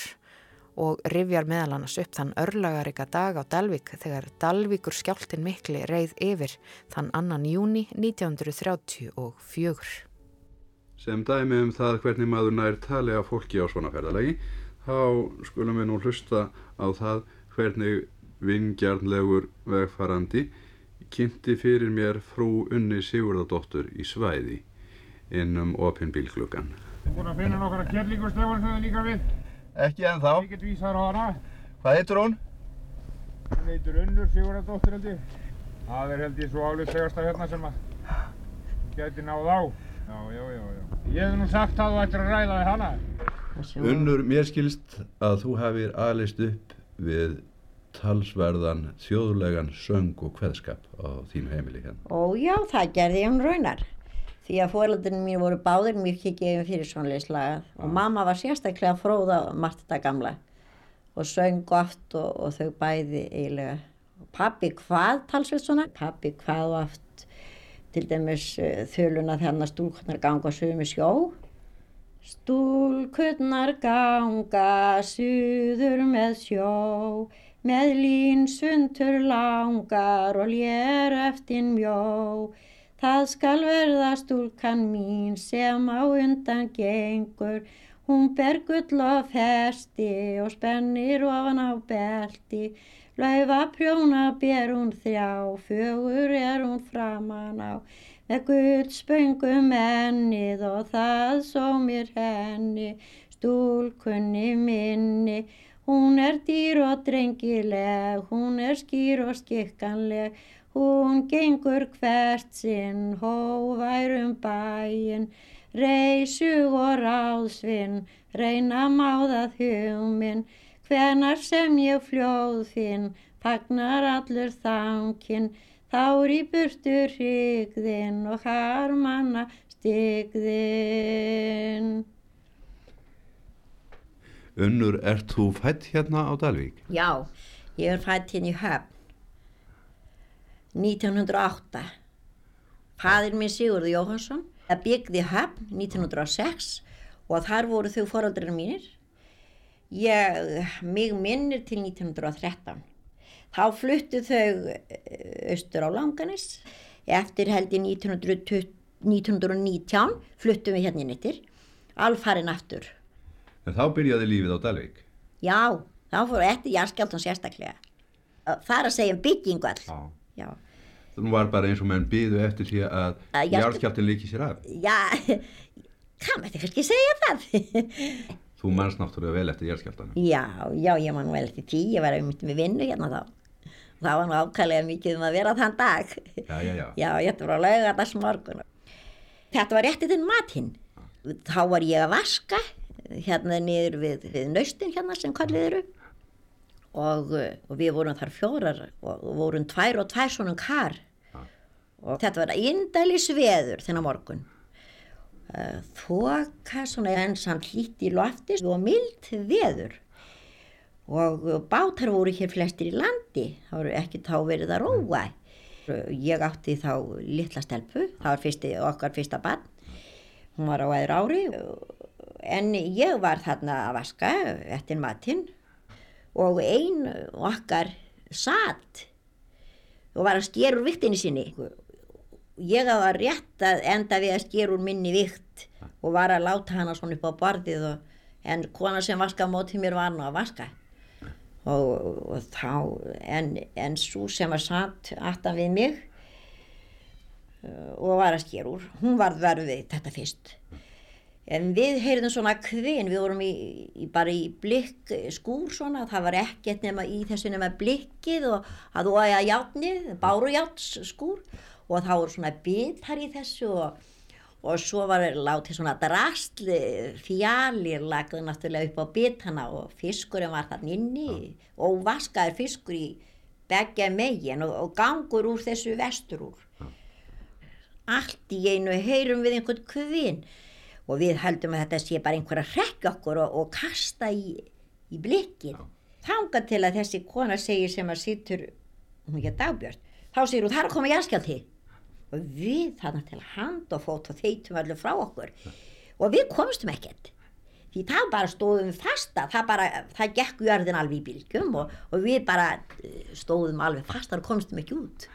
og rifjar meðal annars upp þann örlagarika dag á Dalvik þegar Dalvikur skjáltin mikli reið yfir þann annan júni 1934. Sem dæmi um það hvernig maður nær tali af fólki á svona ferðalagi, þá skulum við nú hlusta á það hvernig vingjarnlegur vegfarandi kynnti fyrir mér frú Unni Sigurðardóttur í svæði innum opinn bílklukkan. Búin að finna nokkara kjærlíkustefan sem það líka við. Ekki ennþá. Ég get vísar hana. Hvað heitur hún? Hún heitur Unnur Sigurðardóttir held ég. Það er held ég svo álitslegasta hérna sem að geti náð á. Já, já, já, já. Ég hef nú sagt að þú ættir að ræða við hana. Unnur, mér skilst að þú hafið aðlist upp við talsverðan þjóðlegan söng og kveðskap á þínu heimili hérna. Ó já, það gerði ég um raunar. Því að fóröldinu mín voru báðir mjög gefið fyrir svonleislaga og mamma var sérstaklega fróða margt þetta gamla og söng oft og, og þau bæði eiginlega. Pappi hvað talsveit svona? Pappi hvað oft til dæmis uh, þöluna þegar stúlkunar ganga sögum í sjó. Stúlkunar ganga suður með sjó með lín sundur langar og lér eftir mjó. Það skal verða stúlkan mín sem á undan gengur, hún ber gull og festi og spennir ofan á belti. Laufa prjóna ber hún þrjá, fögur er hún framan á, með gullspöngum ennið og það svo mér henni, stúlkunni minni. Hún er dýr og drengileg, hún er skýr og skikkanleg, hún gengur hvert sinn, hóværum bæinn, reysug og ráðsvinn, reyna máðað hugminn, hvenar sem ég fljóð finn, fagnar allur þankinn, þár í burtur hrigðinn og harmanna stigðinn. Unnur, ert þú fætt hérna á Dalvík? Já, ég er fætt hérna í Höfn 1908. Fadir minn Sigurður Jóhansson byggði Höfn 1906 og þar voru þau foraldrar mínir. Ég, mig minnir til 1913. Þá fluttu þau austur á Langanis. Eftir heldi 1920, 1919 fluttum við hérna inn yttir. Alfarinn aftur. En þá byrjaði lífið á Dalvík? Já, þá fór eftir jarðskjáltan sérstaklega. Það er að segja um byggingu all. Já. Já. Það var bara eins og menn byðu eftir því að Að jarðskjáltin líki sér af. Já, hvað mætti kannski segja það? Þú manns náttúrulega vel eftir jarðskjáltanum. já, já, ég man vel eftir því, ég var einmitt með vinnu hérna þá. Það var nú ákvæmlega mikið um að vera þann dag. Já, já, já. Já, ég ætti bara að lauga þess morgun. Þetta var réttið þinn matinn. Þá var ég að vaska hérna niður við, við naustin hérna sem kallið eru. Og, uh, og við vorum þar fjórar og, og vorum tvær og tvær svona kar. Og þetta var indælis veður þennan morgun. Uh, þoka svona en samt hlýtt í lofti og mild veður. Og bátar voru hér flestir í landi það voru ekki þá verið að róa. Ég átti þá litla stelpu það var fyrsti, okkar fyrsta barn. Hún var á aður ári en ég var þarna að vaska eftir matinn og ein okkar satt og var að skera úr viktinni sinni. Ég var rétt að enda við að skera úr minni vikt og var að láta hana svona upp á borðið og, en kona sem vaska á móti mér var nú að vaska. Og, og þá en, en svo sem var satt aftan við mig uh, og var að skera úr hún varð verið við þetta fyrst en við heyrðum svona kvinn við vorum í, í bara í blikk skúr svona, það var ekkert nema í þessu nema blikkið og að þú að játnið, bárujáts skúr. Og þá voru svona bitar í þessu og, og svo var látið svona drastli fjalir lagði náttúrulega upp á bitana og fiskurinn var þarna inni. Og vaskaður fiskur í begja megin og, og gangur úr þessu vestur úr. Allt í einu heyrum við einhvern kvinn og við heldum að þetta sé bara einhver að rekka okkur og, og kasta í, í blikkið. Þanga til að þessi kona segir sem að sittur hún ekki dagbjörn, þá segir hún það er að koma jarðskjálfti og við þarna til hand og fót og þeitum allir frá okkur. Og við komstum ekkert. Því það bara stóðum fasta það bara, það gekk jörðin alveg í bylgjum og, og við bara eh, stóðum alveg fasta og komstum ekki út.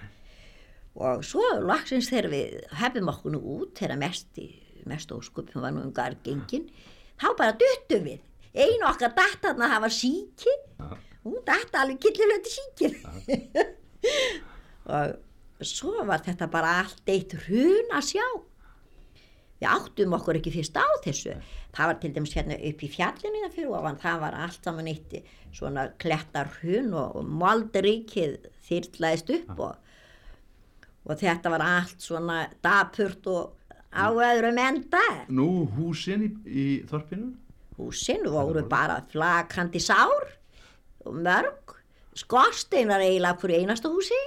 Og svo lagsins þegar við hefðum okkur nú út þegar mest, mest óskupum var nú um gargengin þá bara duttum við. Einu okkar datarna það var síki hún datta alveg killilöndi síkir [laughs] og svo var þetta bara allt eitt hrun að sjá. Við áttum okkur ekki fyrst á þessu. Það var til dæmis hérna upp í fjallinu það fyrir ofan, það var allt saman eitt svona klettar hrun og, og moldrikið þyrrlaðist upp og, og þetta var allt svona dapurt og á öðrum enda. Nú húsin í, í þorpinu? húsin voru bara flakandi sár og mörg. Skorsteinar eiginlega fyrir einasta húsi.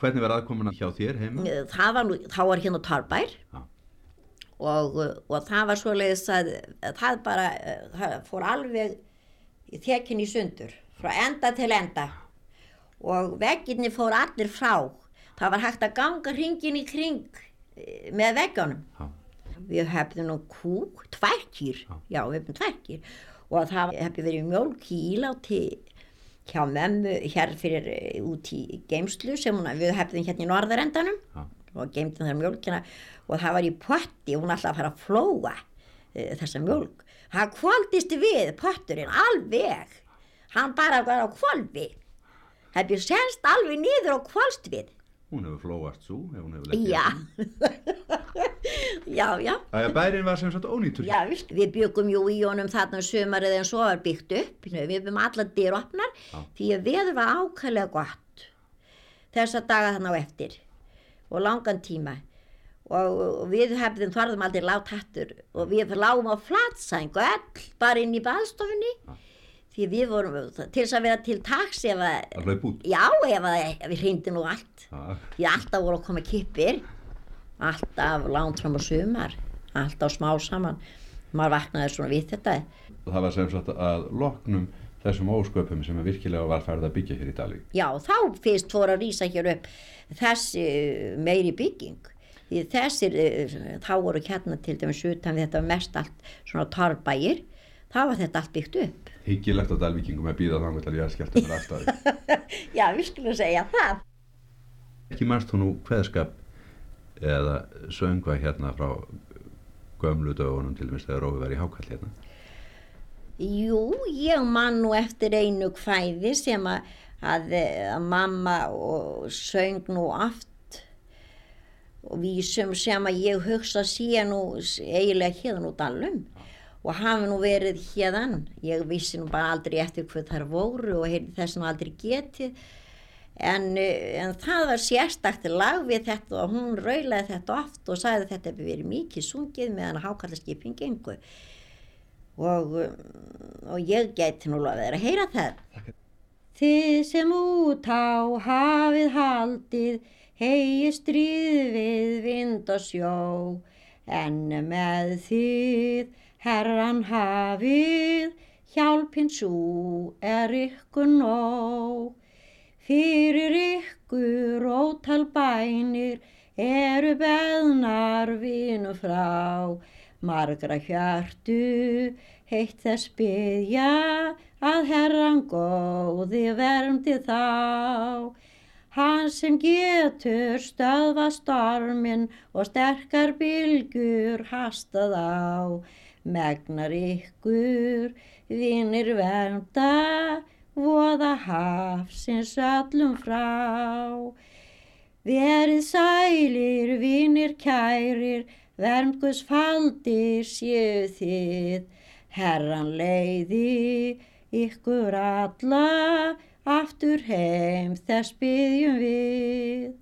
Hvernig var aðkomuna hjá þér heima? það var nú, var hérna Tarbær og, og það var svoleiðis að það bara það fór alveg þekkin í sundur frá enda til enda. Og vegginni fór allir frá. Það var hægt að ganga hringin í kring eh, með veggjónum við hefðum nú kúk, tværkýr já, við hefðum tværkýr og það hefði verið mjölk í íláti hjá memmu hér fyrir eh, út í geimslu sem hún, við hefðum hérna í norðarendanum. Já. og geimtum þar mjölkina og það var í potti og hún alltaf að fara að flóa e, þessa mjölk það kvaldist við potturinn alveg. Hann bara var á kvolvi það byrð senst alveg niður og kvalst við Hún hefur flóast svo, ef hún hefur [laughs] já já, já Það er bærin var sem sagt ónýtur. Já, við byggum jú í honum þarna um sumarið en svo var byggt upp. Við byggum alla dyr opnar því að veður var ákvæmlega gott þessa daga þannig á eftir og langan tíma. Og, við hefðum þorðum aldrei látt hattur og við lágum á flatsæng og öll bara inn í baðstofunni því við vorum til þess að vera til taks ef að, já, ef, að, við hreyndi nú allt. Já. Því alltaf voru að koma kippir, alltaf langt fram á sumar, alltaf smá saman. Maður vaknaði svona við þetta. Það var sem sagt að loknum þessum ósköpum sem virkilega var færið að byggja hér í Dalvík. Já, þá fyrst fór að rýsa hér upp þessi meiri bygging. Því þessir, eh, þá voru hérna til dæmis utan þetta var mest allt svona torrbægir, þá var þetta allt byggt upp. Hyggilegt á Dalvíkingum að býða þannig til ég er skemmt með afstæði. Já, við skulum segja það. Ekki mannst þú nú hveðskap eða söngva hérna frá gömlu dögunum til dæmis þegar Rófi var í hákall hérna. Jú, ég man nú eftir einu kvæði sem að, að, að mamma og söng nú aft og vísum sem að ég hugsa sé nú eiginlega hérna út allum og hafi nú verið hérðan. Ég vissi nú bara aldrei eftir hvað þar voru og heyrði þess nú aldrei getið. En, eh, en það var sérstakt lag við þetta og hún raulaði þetta oft og sagði þetta hefði verið mikið sungið meðan hákallaskipin gengur og, og ég geti nú lofið þér að heyra það. Þið sem út á hafið haldið, hegi stríð við vind og sjó, en með þið herran hafið, hjálpinn svo er ykkur nóg. Fyrir ykkur ótal bænir eru beðnar vinu frá, margra hjartu heitt þess byggja að herran góði verndi þá. Hann sem getur stöðva stormin og sterkar bylgur hastað á, megnar ykkur vinir vernda, voða hafsins öllum frá. Verið sælir, vinir kærir, verndgus faldir séu þið, herran leiði ykkur alla, aftur heim þess byggjum við.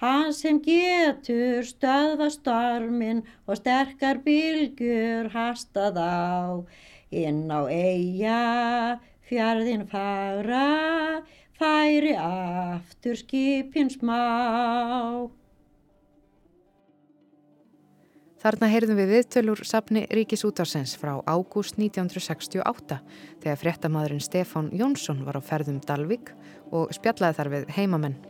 Hann sem getur stöðva stormin og sterkar bylgjur hastað á, inn á eiga, fjörðin fagra, færi aftur skipin smá. Þarna heyrðum við viðtölur sapni Ríkisútarsens frá ágúst 1968 þegar fréttamaðurinn Stefán Jónsson var á ferðum Dalvik og spjallaði þar við heimamenn.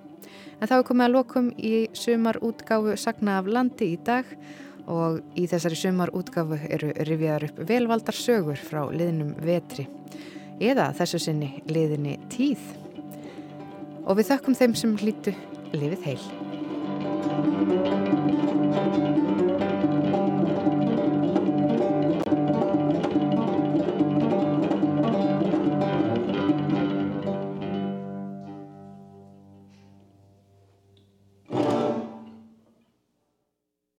En þá er komið að lokum í sumar útgáfu Sagna af landi í dag og í þessari sumar útgáfu eru rifjaðar upp velvaldar sögur frá liðnum vetri eða þessu sinni liðinni tíð. Og við þökkum þeim sem hlýtu lifið heil.